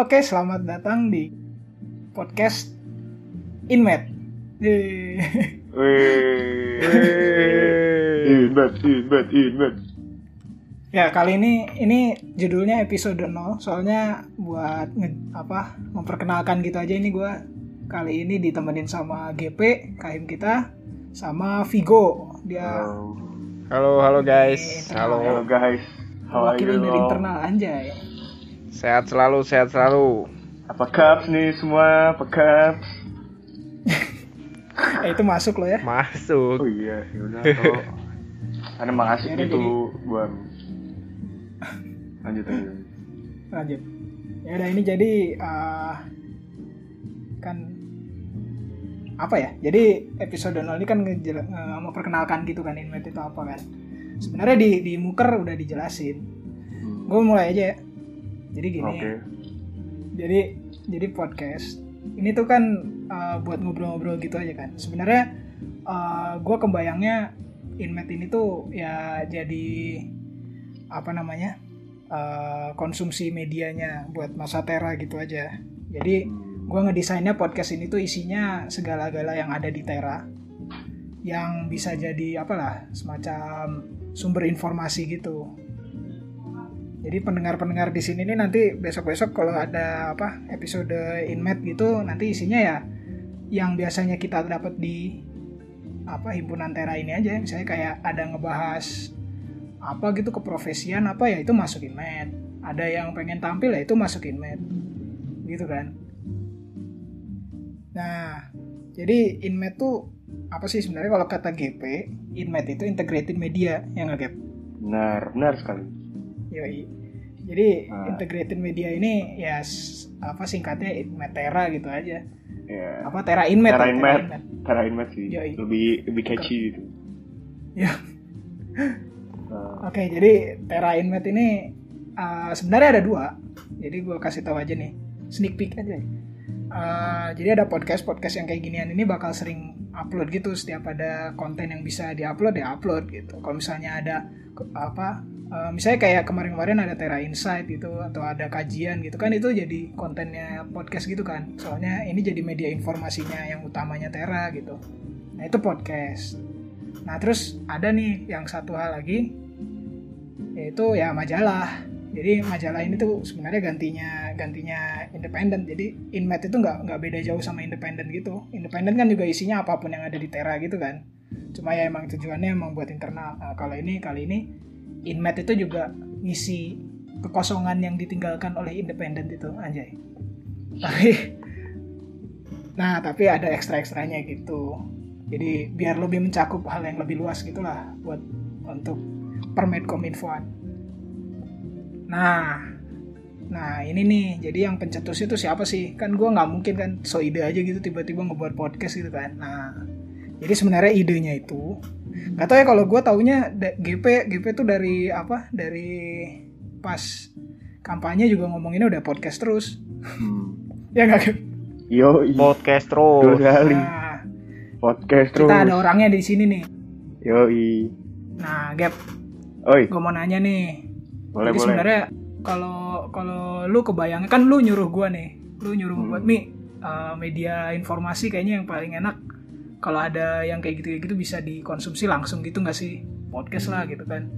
Oke, selamat datang di podcast. Wih. Inbet, inbet, inbet. ya, kali ini ini judulnya episode 0, soalnya buat nge- apa memperkenalkan gitu aja ini gua kali ini ditemenin sama GP, Kahim kita, sama Vigo. Dia Halo. Halo, halo guys. Internal. Halo Halo. guys. How wakil dari internal anjay. Sehat selalu, sehat selalu. Apa caps nih semua? Apa caps? Eh, itu masuk loh ya. Oh Masuk. iya, yaudah kalau asik Yaudah, gitu gua. Lanjut lanjut. Lanjut. Ya udah ini jadi eh, kan apa ya? Jadi episode 0 ini kan ngejela- nge- memperkenalkan gitu kan Inmet itu apa kan. Sebenarnya di di Muker udah dijelasin. Hmm. Gue mulai aja ya. Jadi gini. Oke. Jadi jadi podcast ini tuh kan eh, buat ngobrol-ngobrol gitu aja kan. Sebenarnya gue kebayangnya Inmet ini tuh ya jadi apa namanya eh, konsumsi medianya buat masa Tera gitu aja. Jadi Hmm. gue ngedesainnya podcast ini tuh isinya segala-gala yang ada di Tera yang bisa jadi apalah semacam sumber informasi gitu. Jadi pendengar-pendengar di sini nih nanti besok-besok kalau ada apa episode Inmet gitu nanti isinya ya yang biasanya kita dapat di apa himpunan Tera ini aja. Misalnya kayak ada ngebahas apa gitu keprofesian apa ya itu masukin Inmet ada yang pengen tampil ya itu masukin Inmet gitu kan. Nah jadi Inmet tuh apa sih sebenarnya? Kalau kata GP Inmet itu integrated media yang nggak Gap? Benar, benar sekali. Yoi. Jadi Ah. integrated media ini ya apa singkatnya Inmetera gitu aja. Ya. Apa Tera Inmet? Tera Inmet. Tera Inmet sih. Yoi. Lebih lebih catchy gitu. Ya. Nah, Oke, jadi Tera Inmet ini uh, sebenarnya ada dua. Jadi gue kasih tahu aja nih, sneak peek aja. Uh, jadi ada podcast podcast yang kayak ginian ini bakal sering upload gitu setiap ada konten yang bisa diupload ya upload gitu. Kalau misalnya ada apa, uh, misalnya kayak kemarin-kemarin ada Tera Insight gitu atau ada kajian gitu kan itu jadi kontennya podcast gitu kan. Soalnya ini jadi media informasinya yang utamanya Tera gitu. Nah itu podcast. Nah terus ada nih yang satu hal lagi yaitu ya majalah. Jadi majalah ini tuh sebenarnya gantinya gantinya independen. Jadi Inmet itu nggak nggak beda jauh sama independen gitu. Independen kan juga isinya apa pun yang ada di Tera gitu kan. Cuma ya emang tujuannya emang buat internal. Nah, kalau ini kali ini Inmet itu juga ngisi kekosongan yang ditinggalkan oleh independen itu anjay. Tapi nah tapi ada ekstra-ekstranya gitu. Jadi biar lebih mencakup hal yang lebih luas gitulah buat untuk Permedkominfoan. Nah, nah ini nih. Jadi yang pencetus itu siapa sih? Kan gua nggak mungkin kan so ide aja gitu tiba-tiba ngebuat podcast gitu kan. Nah, jadi sebenarnya idenya itu nggak tahu ya kalau gua taunya GP GP tuh dari apa? Dari pas kampanye juga ngomonginnya udah podcast terus. hmm. Ya nggak? Yo, Podcast terus. Nah, Podcast terus. kita ada orangnya di sini nih. Yoi. Nah, Gap, Oi, gue mau nanya nih. boleh Jadi boleh. sebenarnya kalau kalau lu kebayangnya kan lu nyuruh gua nih, lu nyuruh Hmm. buat mi uh, media informasi kayaknya yang paling enak kalau ada yang kayak gitu-gitu bisa dikonsumsi langsung gitu nggak sih podcast lah gitu kan.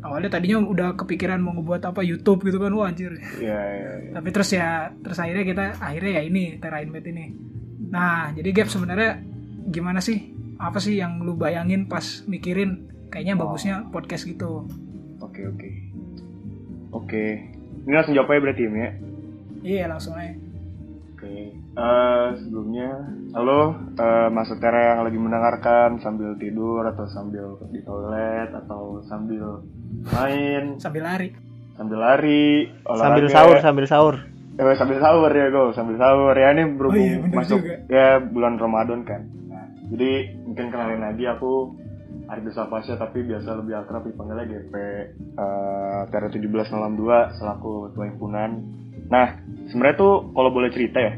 Awalnya tadinya udah kepikiran mau ngebuat apa YouTube gitu kan, wah anjir. Iya, iya, iya. Tapi terus ya terus akhirnya kita akhirnya ya ini Tera Inmet ini. Nah, jadi Gap sebenarnya gimana sih? Apa sih yang lu bayangin pas mikirin kayaknya Oh. bagusnya podcast gitu. Oke, oke. Oke. Ini langsung jawab aja berarti ya? Iya, langsung aja. Eh, sebelumnya, halo eh, Mas Utara yang lagi mendengarkan sambil tidur atau sambil di toilet atau sambil main, Sambil lari. sambil lari, Sambil olahraga. sahur, sambil sahur. Eh, sambil sahur ya gue, sambil sahur ya ini berhubung Oh iya, masuk juga. ya bulan Ramadan kan. Nah, jadi mungkin kenalin lagi aku Ardi Safasya tapi biasa lebih akrab dipanggilnya GP eh Tera 1762 selaku ketua himpunan. Nah, sebenarnya tuh kalau boleh cerita ya.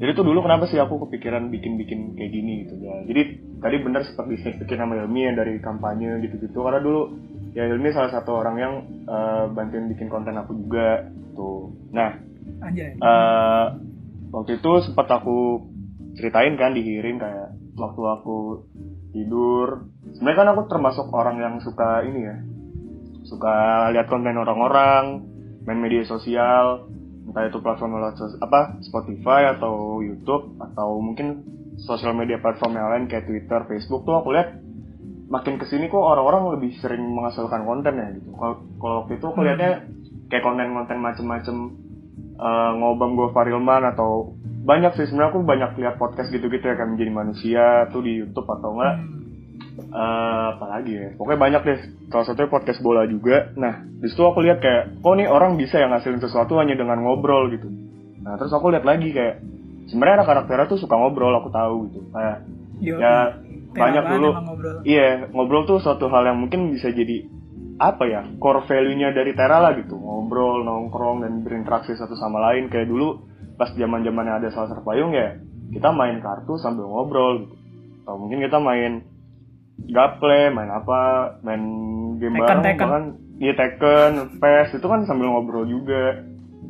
Jadi tuh dulu kenapa sih aku kepikiran bikin-bikin kayak gini gitu ya. Jadi tadi bener seperti saya pikir sama Ilmi yang dari kampanye gitu-gitu karena dulu ya Ilmi salah satu orang yang eh, bantuin bikin konten aku juga tuh. Nah, Anjay. eh waktu itu sempat aku ceritain kan di Hirin kayak waktu aku tidur sebenarnya kan aku termasuk orang yang suka ini ya suka lihat konten orang-orang main media sosial entah itu platform apa Spotify atau YouTube atau mungkin sosial media platform yang lain kayak Twitter, Facebook tuh aku lihat makin ke sini kok orang-orang lebih sering menghasilkan konten ya gitu. Kalau waktu itu aku lihatnya kayak konten-konten macem-macem uh, ngobam gue Farilman atau banyak sih. Sebenarnya aku banyak lihat podcast gitu-gitu ya kan menjadi manusia tuh di YouTube atau enggak uh, apalagi ya? Pokoknya banyak deh. Salah satunya podcast bola juga. Nah di situ aku lihat kayak kok nih orang bisa yang ngasilin sesuatu hanya dengan ngobrol gitu. Nah terus aku lihat lagi kayak sebenarnya anak karakternya tuh suka ngobrol aku tahu gitu. Kayak Yo, ya banyak dulu. ngobrol. iya ngobrol tuh suatu hal yang mungkin bisa jadi apa ya core value-nya dari Tera lah gitu. Ngobrol nongkrong dan berinteraksi satu sama lain. Kayak dulu pas zaman zamannya ada salah payung ya kita main kartu sambil ngobrol gitu. Atau mungkin kita main gaple main apa main game Tekken, bareng Tekken. bahkan iya Tekken PES itu kan sambil ngobrol juga.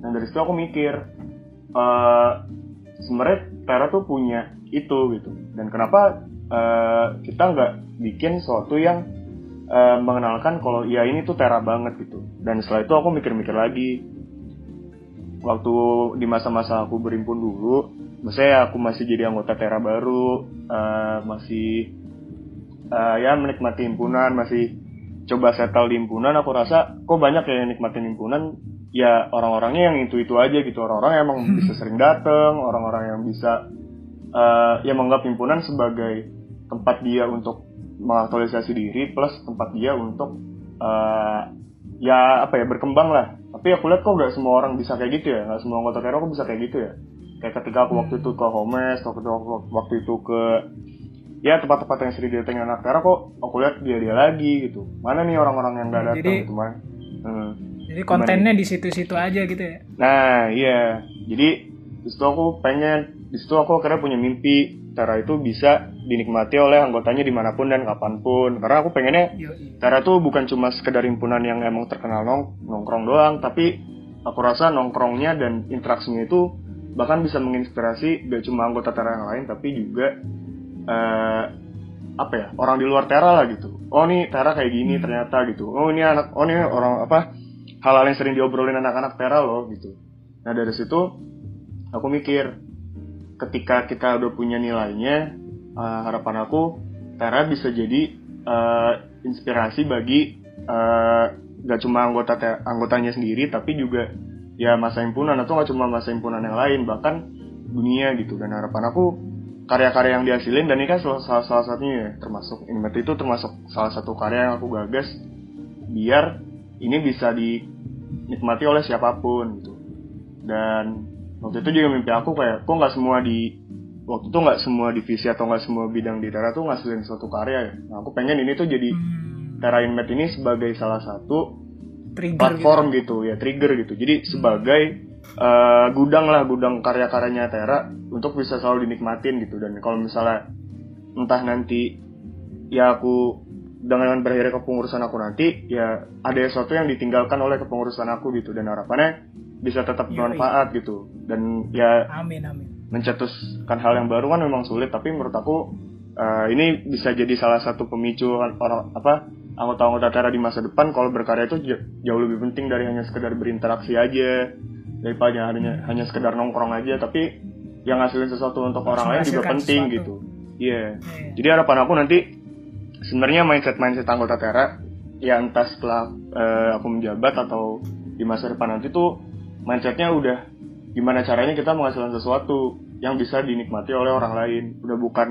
Dan dari situ aku mikir eh sebenarnya Tera tuh punya itu gitu. Dan kenapa eh, kita nggak bikin sesuatu yang eh, mengenalkan kalau ya ini tuh Tera banget gitu. Dan setelah itu aku mikir-mikir lagi. Waktu di masa-masa aku berimpun dulu maksudnya aku masih jadi anggota Tera baru eh, masih eh, ya menikmati himpunan masih coba settle di himpunan aku rasa kok banyak ya yang nikmatin himpunan. Ya orang-orangnya yang itu itu aja gitu. Orang-orang yang emang bisa sering dateng orang-orang yang bisa eh yang menganggap himpunan sebagai tempat dia untuk mengaktualisasi diri plus tempat dia untuk eh ya apa ya berkembang lah. Tapi aku lihat kok nggak semua orang bisa kayak gitu ya. Nggak semua anggota Kero kok bisa kayak gitu ya. Kayak ketika aku waktu itu ke Homes waktu itu waktu itu ke ya tempat-tempat yang sering datengin anak Tera kok aku lihat dia dia lagi gitu mana nih orang-orang yang nggak datang Jadi- gitu man Hmm. Jadi kontennya di situ-situ aja gitu ya. Nah, iya. Jadi di situ aku pengen, di situ aku akhirnya punya mimpi Tera itu bisa dinikmati oleh anggotanya di mana pun dan kapan pun. Karena aku pengennya Yo, Tera tuh bukan cuma sekedar himpunan yang emang terkenal nong nongkrong doang, tapi aku rasa nongkrongnya dan interaksinya itu bahkan bisa menginspirasi gak cuma anggota Tera yang lain, tapi juga eh, apa ya orang di luar Tera lah gitu. Oh nih Tera kayak gini Hmm. ternyata gitu. Oh ini anak, oh ini orang apa hal-hal yang sering diobrolin anak-anak Tera loh gitu. Nah dari situ aku mikir ketika kita udah punya nilainya eh, harapan aku Tera bisa jadi eh, inspirasi bagi eh, gak cuma anggota anggotanya sendiri tapi juga ya masa himpunan atau gak cuma masa himpunan yang lain bahkan dunia gitu dan harapan aku karya-karya yang dihasilin dan ini kan salah, salah, salah satunya ya termasuk Inmet itu termasuk salah satu karya yang aku gagas biar ini bisa dinikmati oleh siapa pun gitu. Dan waktu itu juga mimpi aku kayak kok nggak semua di waktu itu nggak semua divisi atau nggak semua bidang di Tera tuh ngasilin suatu karya ya. Nah aku pengen ini tuh jadi Hmm, Tera Inmet ini sebagai salah satu trigger platform gitu. ya trigger gitu. Jadi sebagai eh, gudang lah gudang karya-karyanya Tera untuk bisa selalu dinikmatin gitu dan kalau misalnya entah nanti ya aku dengan berakhirnya kepengurusan aku nanti ya ada sesuatu yang ditinggalkan oleh kepengurusan aku gitu dan harapannya bisa tetap Yoi. bermanfaat gitu dan ya. Amin amin. mencetuskan hal yang baru kan memang sulit tapi menurut aku eh, ini bisa jadi salah satu pemicu orang apa anggota-anggota Tera di masa depan kalau berkarya itu jauh lebih penting dari hanya sekedar berinteraksi aja daripada hanya hanya sekedar nongkrong aja tapi yang ngasilin sesuatu untuk orang lain juga penting sesuatu. gitu iya Iya. jadi harapan aku nanti sebenarnya mindset mindset anggota Tera ya entah setelah eh, aku menjabat atau di masa depan nanti tuh mindsetnya udah gimana caranya kita menghasilkan sesuatu yang bisa dinikmati oleh orang lain udah bukan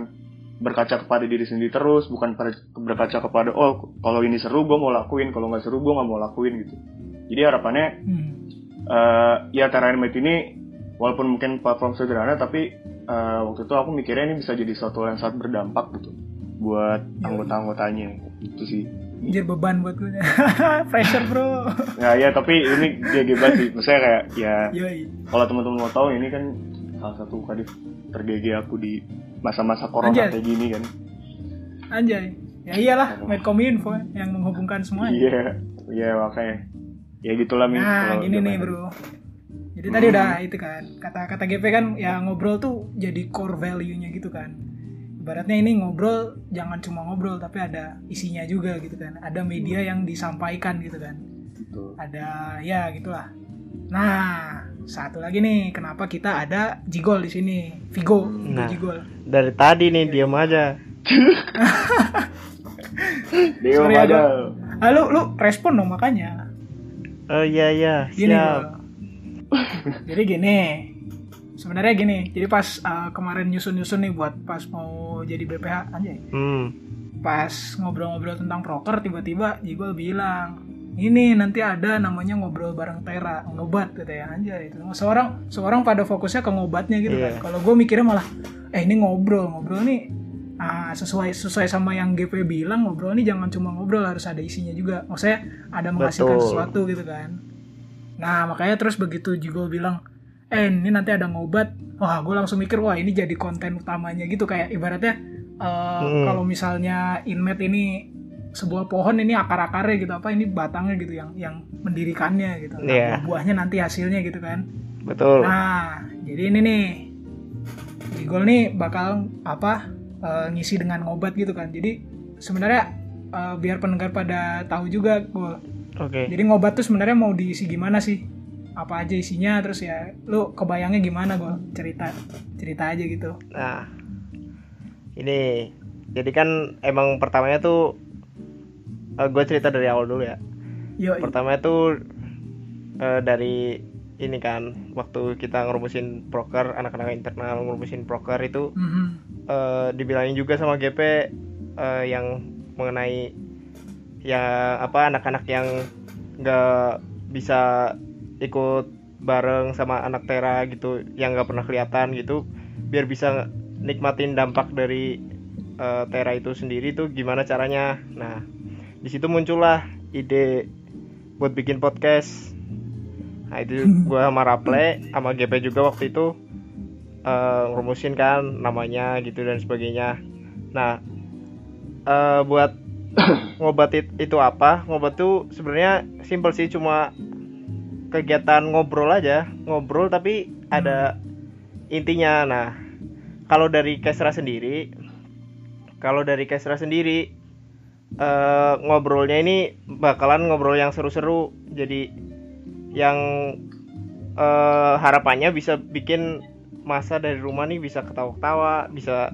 berkaca kepada diri sendiri terus bukan berkaca kepada oh kalau ini seru gue mau lakuin kalau nggak seru gue nggak mau lakuin gitu jadi harapannya Hmm. Eh ya Tera Animate ini walaupun mungkin platform sederhana tapi eh, waktu itu aku mikirnya ini bisa jadi sesuatu yang sangat berdampak gitu buat Yoi. anggota-anggotanya itu sih Anjir beban buat gue. Pressure bro. ya ya tapi ini dia banget sih maksudnya kayak ya kalau teman-teman mau tahu ini kan salah satu kadif tergege aku di masa-masa corona Anjay. kayak gini kan Anjay. Ya iyalah, Medcominfo yang menghubungkan semuanya. iya iya makanya ya gitulah Min Nah, gini nih ini. bro. Jadi tadi udah itu kan kata kata GP kan ya ngobrol tuh jadi core value-nya gitu kan. Ibaratnya ini ngobrol jangan cuma ngobrol tapi ada isinya juga gitu kan. Ada media yang disampaikan gitu kan. Gitu. Ada ya gitulah. Nah, satu lagi nih kenapa kita ada Jigol di sini. Vigo, Nah. Jigol. Dari tadi nih diam aja. Sorry, aja. Ah, lu lu respon dong makanya. Oh iya iya, Gini siap. Jadi gini. Sebenarnya gini, jadi pas uh, kemarin nyusun-nyusun nih buat pas mau jadi BPH anjay. Hmm. Pas ngobrol-ngobrol tentang proker tiba-tiba Jigol bilang, "Ini nanti ada namanya ngobrol bareng Tera, ngobat gitu ya anjay itu." Seorang seorang pada fokusnya ke ngobatnya gitu Iya. kan. Kalau gue mikirnya malah eh ini ngobrol, ngobrol nih ah, sesuai sesuai sama yang GP bilang ngobrol nih jangan cuma ngobrol harus ada isinya juga. Maksudnya ada menghasilkan Betul. sesuatu gitu kan. Nah makanya terus begitu Jigol bilang eh ini nanti ada ngobat wah gue langsung mikir wah ini jadi konten utamanya gitu kayak ibaratnya eh, Hmm. kalau misalnya inmet ini sebuah pohon ini akar-akarnya gitu apa ini batangnya gitu yang yang mendirikannya gitu Nah, Iya. buah-buahnya nanti hasilnya gitu kan Betul. nah jadi ini nih Jigol nih bakal apa eh, ngisi dengan ngobat gitu kan jadi sebenarnya eh, biar pendengar pada tahu juga Gol Oke. jadi ngobat tuh sebenarnya mau diisi gimana sih? Apa aja isinya terus ya lu kebayangnya gimana gue cerita cerita aja gitu. Nah, ini jadi kan emang pertamanya tuh gue cerita dari awal dulu ya. Yo, Pertamanya tuh eh, dari ini kan waktu kita ngerumusin proker anak-anak internal ngerumusin proker itu Mhm. Eh, dibilangin juga sama GP eh, yang mengenai ya apa anak-anak yang nggak bisa ikut bareng sama anak Tera gitu yang nggak pernah kelihatan gitu. Biar bisa nikmatin dampak dari eh, Tera itu sendiri tuh gimana caranya. Nah di situ muncullah ide buat bikin podcast. Nah itu gua sama Raple sama GP juga waktu itu eh, ngerumusin kan namanya gitu dan sebagainya. Nah eh, buat ngobat it- itu apa? Ngobat tuh sebenarnya simpel sih cuma kegiatan ngobrol aja. Ngobrol tapi ada intinya. Nah kalau dari Kesra sendiri kalau dari Kesra sendiri eh, ngobrolnya ini bakalan ngobrol yang seru-seru. Jadi yang eh, harapannya bisa bikin masa dari rumah nih bisa ketawa-ketawa bisa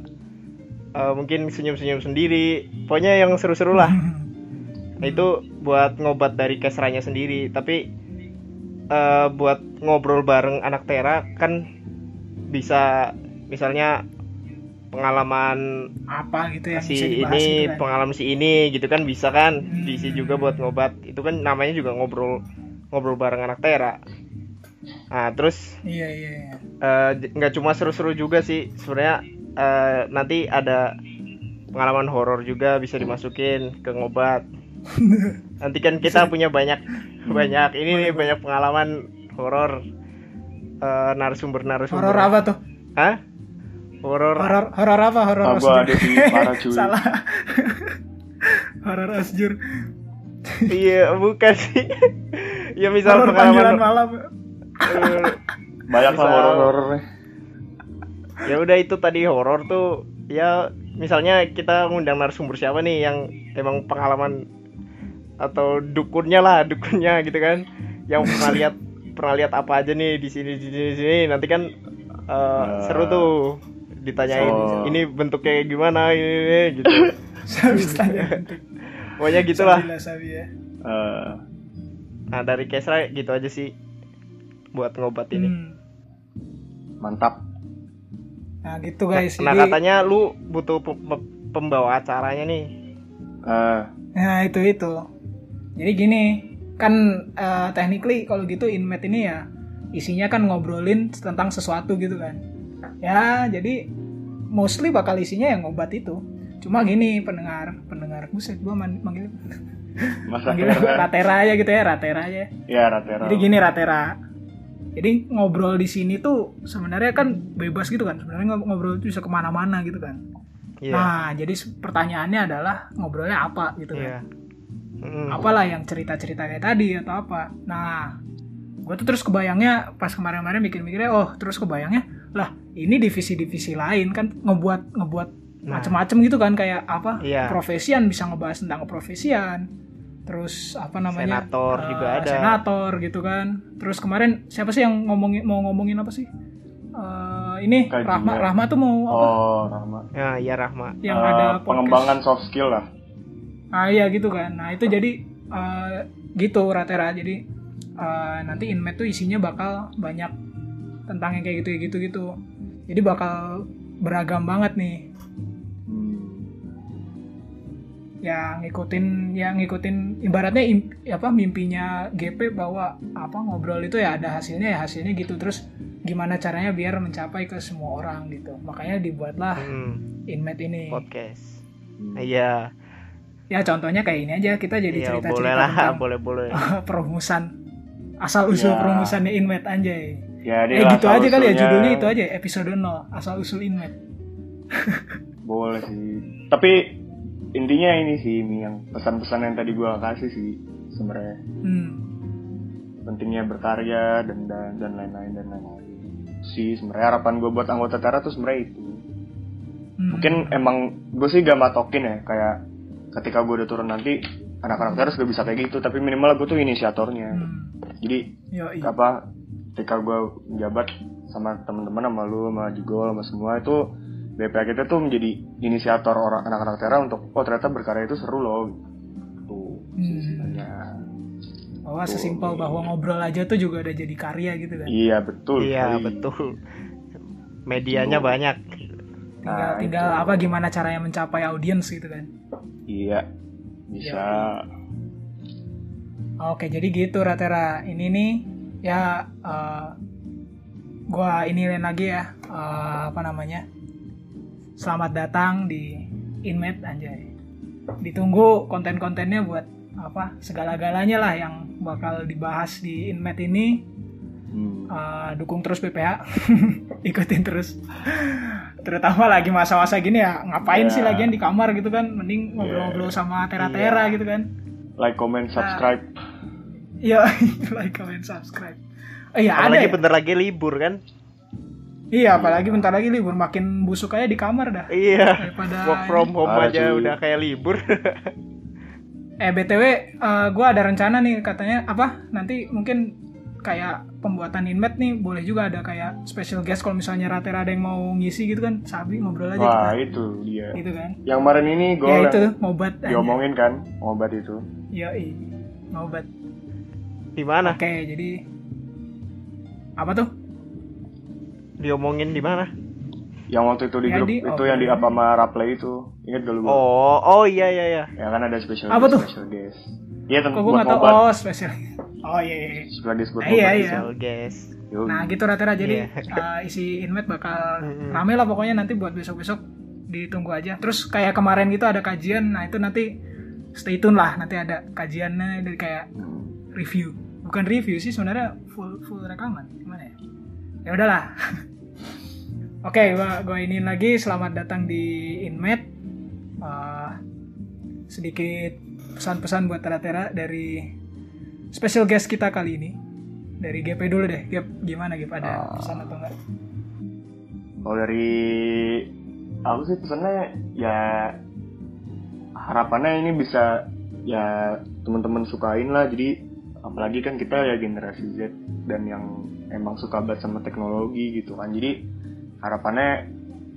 eh, mungkin senyum-senyum sendiri pokoknya yang seru-seru lah Nah, itu buat ngobat dari kesranya sendiri tapi eh, buat ngobrol bareng anak Tera kan bisa misalnya pengalaman apa gitu yang si ini gitu kan. pengalaman si ini gitu kan bisa kan Hmm. diisi juga buat ngobat itu kan namanya juga ngobrol ngobrol bareng anak Tera nah terus Iya iya. iya. Eh, nggak cuma seru-seru juga sih sebenarnya eh, nanti ada pengalaman horor juga bisa dimasukin ke ngobat nanti kan kita punya banyak banyak ini nih banyak pengalaman horor eh, narasumber narasumber Horor apa tuh? Hah? horor Horor horor apa? Horor cuy. Salah. horor Osjur. iya bukan sih ya misal Horor panggilan pengalaman malam. Banyak lah Misal- horor-horornya. ya udah itu tadi horor tuh ya misalnya kita ngundang narasumber siapa nih yang emang pengalaman atau dukunnya lah dukunnya gitu kan. Yang pernah lihat pernah lihat apa aja nih di sini di sini di sini. Nanti kan eh, seru tuh ditanyain So- ini bentuknya gimana ini, ini, gitu. Pokoknya gitulah. Ya. Eh, nah dari Kesra gitu aja sih buat ngobat ini. Hmm. Mantap. Nah gitu guys. nah Jadi- katanya lu butuh pe- pe- pembawa acaranya nih Eh, Nah itu itu. Jadi gini, kan eh, technically kalau gitu inmet ini ya isinya kan ngobrolin tentang sesuatu gitu kan. Ya jadi mostly bakal isinya yang ngobat itu. Cuma gini pendengar, pendengar buset gua man- manggil masa manggil Ratera. ratera aja gitu ya, ratera aja. Ya, Ratera. Jadi gini ratera. Jadi ngobrol di sini tuh sebenarnya kan bebas gitu kan. Sebenarnya ngob- ngobrol itu bisa ke mana-mana gitu kan. Iya. Nah jadi pertanyaannya adalah ngobrolnya apa gitu kan Iya. Mm. apalah yang cerita-cerita kayak tadi atau apa. Nah, gue tuh terus kebayangnya pas kemarin-kemarin mikir-mikirnya oh terus kebayangnya lah ini divisi-divisi lain kan ngebuat ngebuat Nah. macem-macem gitu kan kayak apa Iya. profesian bisa ngebahas tentang keprofesian terus apa namanya Senator eh, juga ada. senator gitu kan terus kemarin siapa sih yang ngomongin mau ngomongin apa sih Eh, ini Kajian. Rahma Rahma tuh mau apa Oh, Rahma. Ya, iya Rahma. yang Eh, ada podcast. pengembangan soft skill lah. Ah iya gitu kan. Nah itu jadi eh, gitu Ratera. Jadi eh, nanti inmet tuh isinya bakal banyak tentang yang kayak gitu gitu gitu. Jadi bakal beragam banget nih. Yang ngikutin yang ngikutin ibaratnya im- apa mimpinya GP bahwa apa ngobrol itu ya ada hasilnya ya hasilnya gitu terus gimana caranya biar mencapai ke semua orang gitu makanya dibuatlah Hmm, inmet ini podcast. Hmm. Iya, ya contohnya kayak ini aja kita jadi iya cerita boleh cerita lah, tentang boleh boleh. perumusan asal usul Ya. perumusannya inmet anjay Ya, eh dia gitu aja kali ya judulnya itu aja episode 0 asal usul inmet Boleh sih. Tapi intinya ini sih ini yang pesan-pesan yang tadi gua kasih sih sebenarnya hmm. pentingnya berkarya dan dan dan lain-lain dan lain-lain. Sih sebenarnya harapan gue buat anggota Tera tuh sebenarnya itu. Hmm. Mungkin emang gue sih gak matokin ya kayak ketika gue udah turun nanti anak-anak Tera sudah bisa kayak gitu tapi minimal gue tuh inisiatornya. hmm. Jadi Yoi. apa ketika gue menjabat sama teman-teman sama lu sama Jigol sama semua itu BPA kita tuh menjadi inisiator orang anak-anak Tera untuk oh ternyata berkarya itu seru loh tuh Hmm. sebenarnya bahwa sesimpel bahwa ngobrol aja tuh juga udah jadi karya gitu kan? Iya betul Iya, betul. Medianya banyak. tinggal Nah, tinggal itu. apa gimana caranya mencapai audiens gitu kan? Iya bisa. Oke jadi gitu Ratera ini nih ya eh, gua iniin lagi ya eh, apa namanya selamat datang di Inmet anjay. Ditunggu konten-kontennya buat apa segala-galanya lah yang bakal dibahas di Inmet ini. Hmm. Uh, dukung terus BPH ikutin terus. Terutama lagi masa-masa gini ya ngapain Ya. sih lagian di kamar gitu kan? Mending ngobrol-ngobrol sama tera-tera gitu kan? Like comment subscribe. Iya like comment subscribe. Oh iya ada Apalagi ya? bentar lagi libur kan? Iya apalagi bentar lagi libur makin busuk aja di kamar dah Iya. Daripada Work from home Parah, aja udah kayak libur. eh btw uh, gue ada rencana nih katanya apa nanti mungkin kayak pembuatan inmet nih boleh juga ada kayak special guest kalau misalnya Ratera ada yang mau ngisi gitu kan sabi ngobrol aja wah kita itu dia gitu kan yang kemarin ini gue ya itu ngobat aja. diomongin kan ngobat itu Yoi, ngobat. Di mana? Oke, jadi apa tuh? Diomongin di mana? yang waktu itu di Ya, grup di- itu oh, yang di iya. apa sama Raplay itu ingat gak lu Bang? Oh, oh iya iya iya. ya kan ada special Apa guest, tuh? special guest iya tentu buat tahu? Oh, spesial. Oh iya. iya. special guest buat Nah, iya, iya. Special guest. Nah gitu rata-rata jadi Iya. uh, isi inmet bakal rame lah pokoknya nanti buat besok-besok ditunggu aja. Terus kayak kemarin gitu ada kajian, nah itu nanti stay tune lah nanti ada kajiannya dari kayak Hmm. review. Bukan review sih sebenarnya full full rekaman. Gimana ya? Ya udahlah. Oke, gua gua iniin lagi selamat datang di Inmet. Uh, sedikit pesan-pesan buat Tera-Tera dari special guest kita kali ini. Dari GP dulu deh. Gap, gimana Gap? Ada Ah. pesan atau enggak? Kalau dari aku sih pesannya ya harapannya ini bisa ya teman-teman sukain lah jadi apalagi kan kita ya generasi Z dan yang emang suka banget sama teknologi gitu kan. Jadi harapannya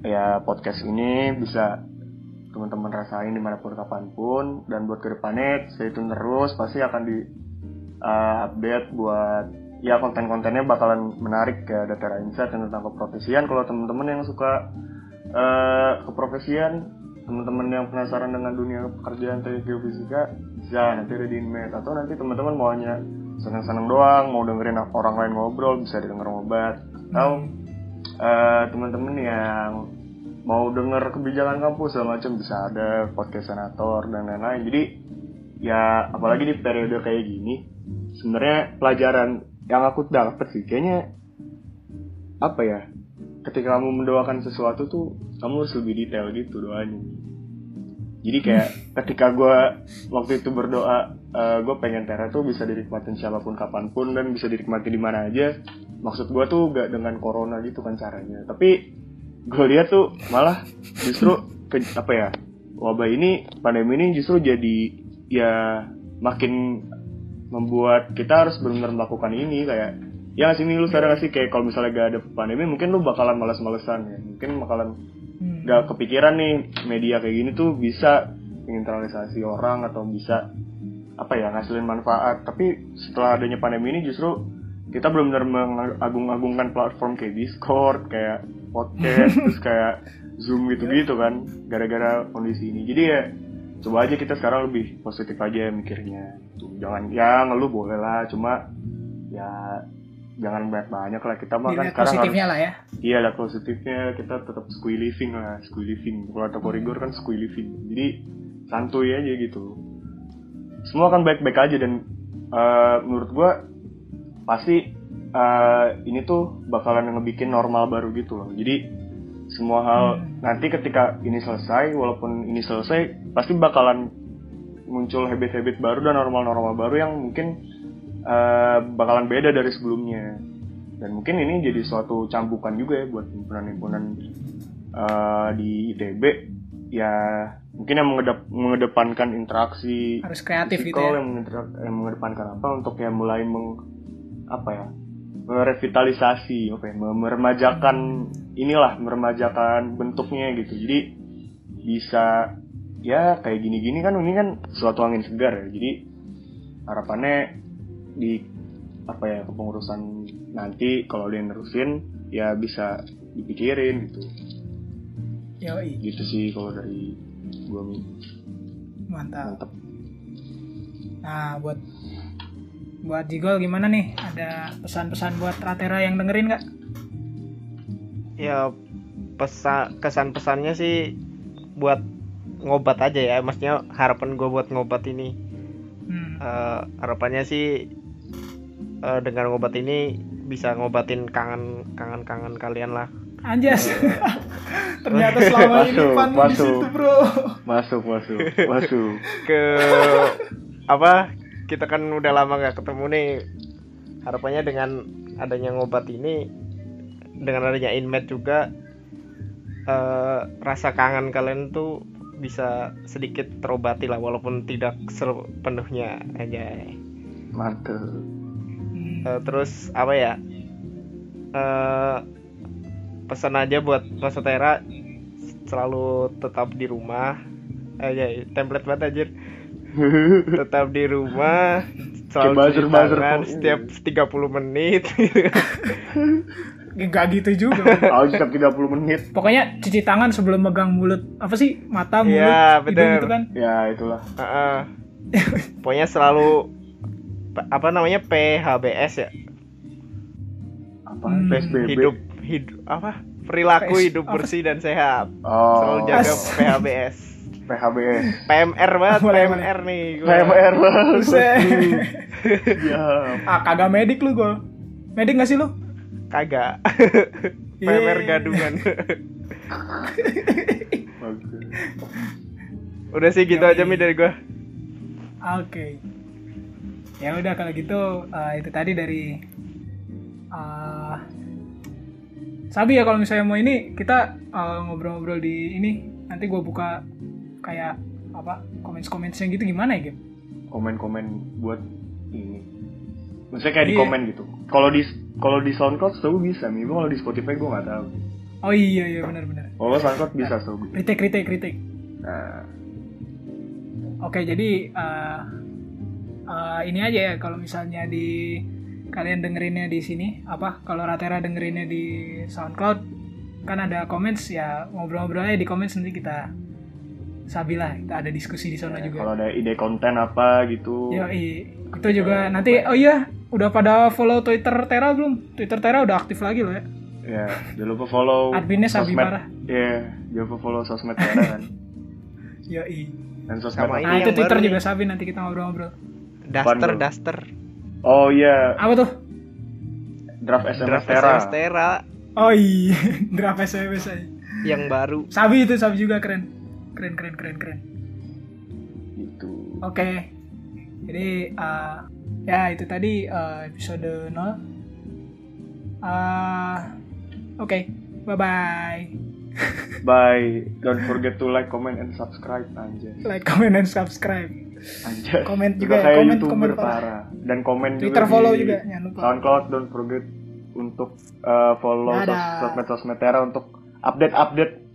ya podcast ini bisa teman-teman rasain di mana pun kapan pun. Dan buat ke depannya stay tune terus. Pasti akan di uh, update buat ya konten-kontennya bakalan menarik kayak Datara Insight yang tentang keprofesian. Kalau teman-teman yang suka uh, keprofesian teman-teman yang penasaran dengan dunia pekerjaan teknik geofisika bisa nanti ada di Inmet atau nanti teman-teman mau hanya senang-senang doang mau dengerin orang lain ngobrol bisa didengar ngobat atau uh, teman-teman yang mau denger kebijakan kampus segala macam bisa ada podcast senator dan lain-lain. Jadi ya apalagi di periode kayak gini sebenarnya pelajaran yang aku dapat sih kayaknya apa ya ketika kamu mendoakan sesuatu tuh kamu harus lebih detail gitu doanya jadi kayak ketika gue waktu itu berdoa gue pengen Tera tuh bisa dinikmatin siapa pun kapan pun dan bisa dinikmati di mana aja. Maksud gue tuh gak dengan corona gitu kan caranya. Tapi gue lihat tuh malah justru ke, apa ya wabah ini pandemi ini justru jadi ya makin membuat kita harus benar-benar melakukan ini kayak ya sini lu sadar gak sih kayak kalau misalnya gak ada pandemi mungkin lu bakalan males-malesan ya. Mungkin bakalan. Gak kepikiran nih media kayak gini tuh bisa menginteralisasi orang atau bisa apa ya ngasilin manfaat. Tapi setelah adanya pandemi ini justru kita benar-benar mengagung-agungkan platform kayak Discord kayak podcast terus kayak Zoom gitu-gitu kan gara-gara kondisi ini. Jadi ya coba aja kita sekarang lebih positif aja mikirnya. Tuh, jangan ya ngeluh boleh lah cuma ya jangan banyak banyak lah. Kita mah kan sekarang harus positifnya lah ya. Iya ada positifnya kita tetap squee living lah squee living kalau kata korigor kan squee living jadi santuy aja gitu. Semua kan baik-baik aja dan eh, menurut gua pasti eh, ini tuh bakalan ngebikin normal baru gitu loh. Jadi semua hal Hmm. nanti ketika ini selesai walaupun ini selesai pasti bakalan muncul habit-habit baru dan normal-normal baru yang mungkin eh, bakalan beda dari sebelumnya. Dan mungkin ini jadi suatu cambukan juga ya buat himpunan-himpunan eh, di ITB ya mungkin yang mengedep- mengedepankan interaksi Harus kreatif gitu ya. yang, yang mengedepankan apa untuk ya mulai meng apa ya merevitalisasi apa ya meremajakan inilah meremajakan bentuknya gitu. Jadi bisa ya kayak gini-gini kan ini kan suatu angin segar ya. Jadi harapannya di apa ya kepengurusan nanti kalau dia nerusin ya bisa dipikirin gitu Yoi, gitu sih kalau dari gua Mi. mantap. mantap Nah, buat buat Jigol gimana nih? Ada pesan-pesan buat Ratera yang dengerin nggak? ya pesa kesan pesannya sih buat ngobat aja ya maksudnya harapan gue buat ngobat ini Hmm. Eh, harapannya sih eh, dengan ngobat ini bisa ngobatin kangen kangen kangen kalian lah Anjas. Ternyata selama ini Masuk, di masuk. situ, Bro. masuk masuk masuk ke apa kita kan udah lama nggak ketemu nih harapannya dengan adanya ngobat ini dengan adanya inmet juga eh, rasa kangen kalian tuh bisa sedikit terobati lah walaupun tidak sepenuhnya aja mantap Eh, terus apa ya eh pesan aja buat Pasotera selalu tetap di rumah aja template banget anjir tetap di rumah selalu Kayak cuci tangan kok. setiap 30 menit Nggak gitu juga. Oh, setiap 30 menit Pokoknya cuci tangan sebelum megang mulut. Apa sih? Mata, mulut, Iya, hidung bener. gitu kan. ya itulah Heeh. pokoknya selalu apa namanya PHBS ya apa Hmm. PSBB hidup hidup apa perilaku PS hidup apa bersih dan sehat oh selalu jaga As- PHBS PHBS PMR banget Boleh, PMR nih gua. PMR Buset. ya ah, kagak medik lu gua. Medik gak sih lu? kagak Iya. PMR gadungan udah sih gitu Yoi. aja mi dari gua Oke. Ya udah kalau gitu eh, itu tadi dari eh, Sabi ya kalau misalnya mau ini kita eh, ngobrol-ngobrol di ini nanti gue buka kayak apa komen-komen yang gitu gimana ya Gem? komen-komen buat ini maksudnya kayak di Iya. komen gitu kalau di kalau di SoundCloud setahu bisa nih kalau di Spotify gue nggak tahu Oh iya iya benar-benar. kalau SoundCloud bisa setahu gue Kritik kritik kritik. nah Oke jadi eh, eh, ini aja ya kalau misalnya di kalian dengerinnya di sini apa kalau Ratera dengerinnya di SoundCloud kan ada comments ya ngobrol-ngobrol aja di comments nanti kita sabilah kita ada diskusi di sana ya, juga. kalau ada ide konten apa gitu Yo itu juga nanti oh iya udah pada follow Twitter Tera belum? Twitter Tera udah aktif lagi loh ya. ya jangan lupa follow Adminnya Sabi sosmed. parah. Iya, jangan lupa follow sosmed Tera kan Yo dan sosmed Sama apa? ini Nah itu Twitter juga nih. Sabi nanti kita ngobrol-ngobrol. Daster bro? daster oh iya Apa tuh? draft SMS draft Tera SMS Tera Oh iya, draft SMS aja. yang baru Sabi itu Sabi juga keren. Keren keren keren keren. gitu Oke. Jadi uh, ya itu tadi uh, episode 0. Uh, Oke, bye bye. Bye. Don't forget to like, comment, and subscribe anjay. Like, comment, and subscribe. Anjay. Komen Udah juga ya, kayak komen, YouTuber komen parah. parah. Dan komen Twitter juga follow di juga, jangan lupa. SoundCloud don't forget untuk uh, follow sosmed sosmed Tera untuk update-update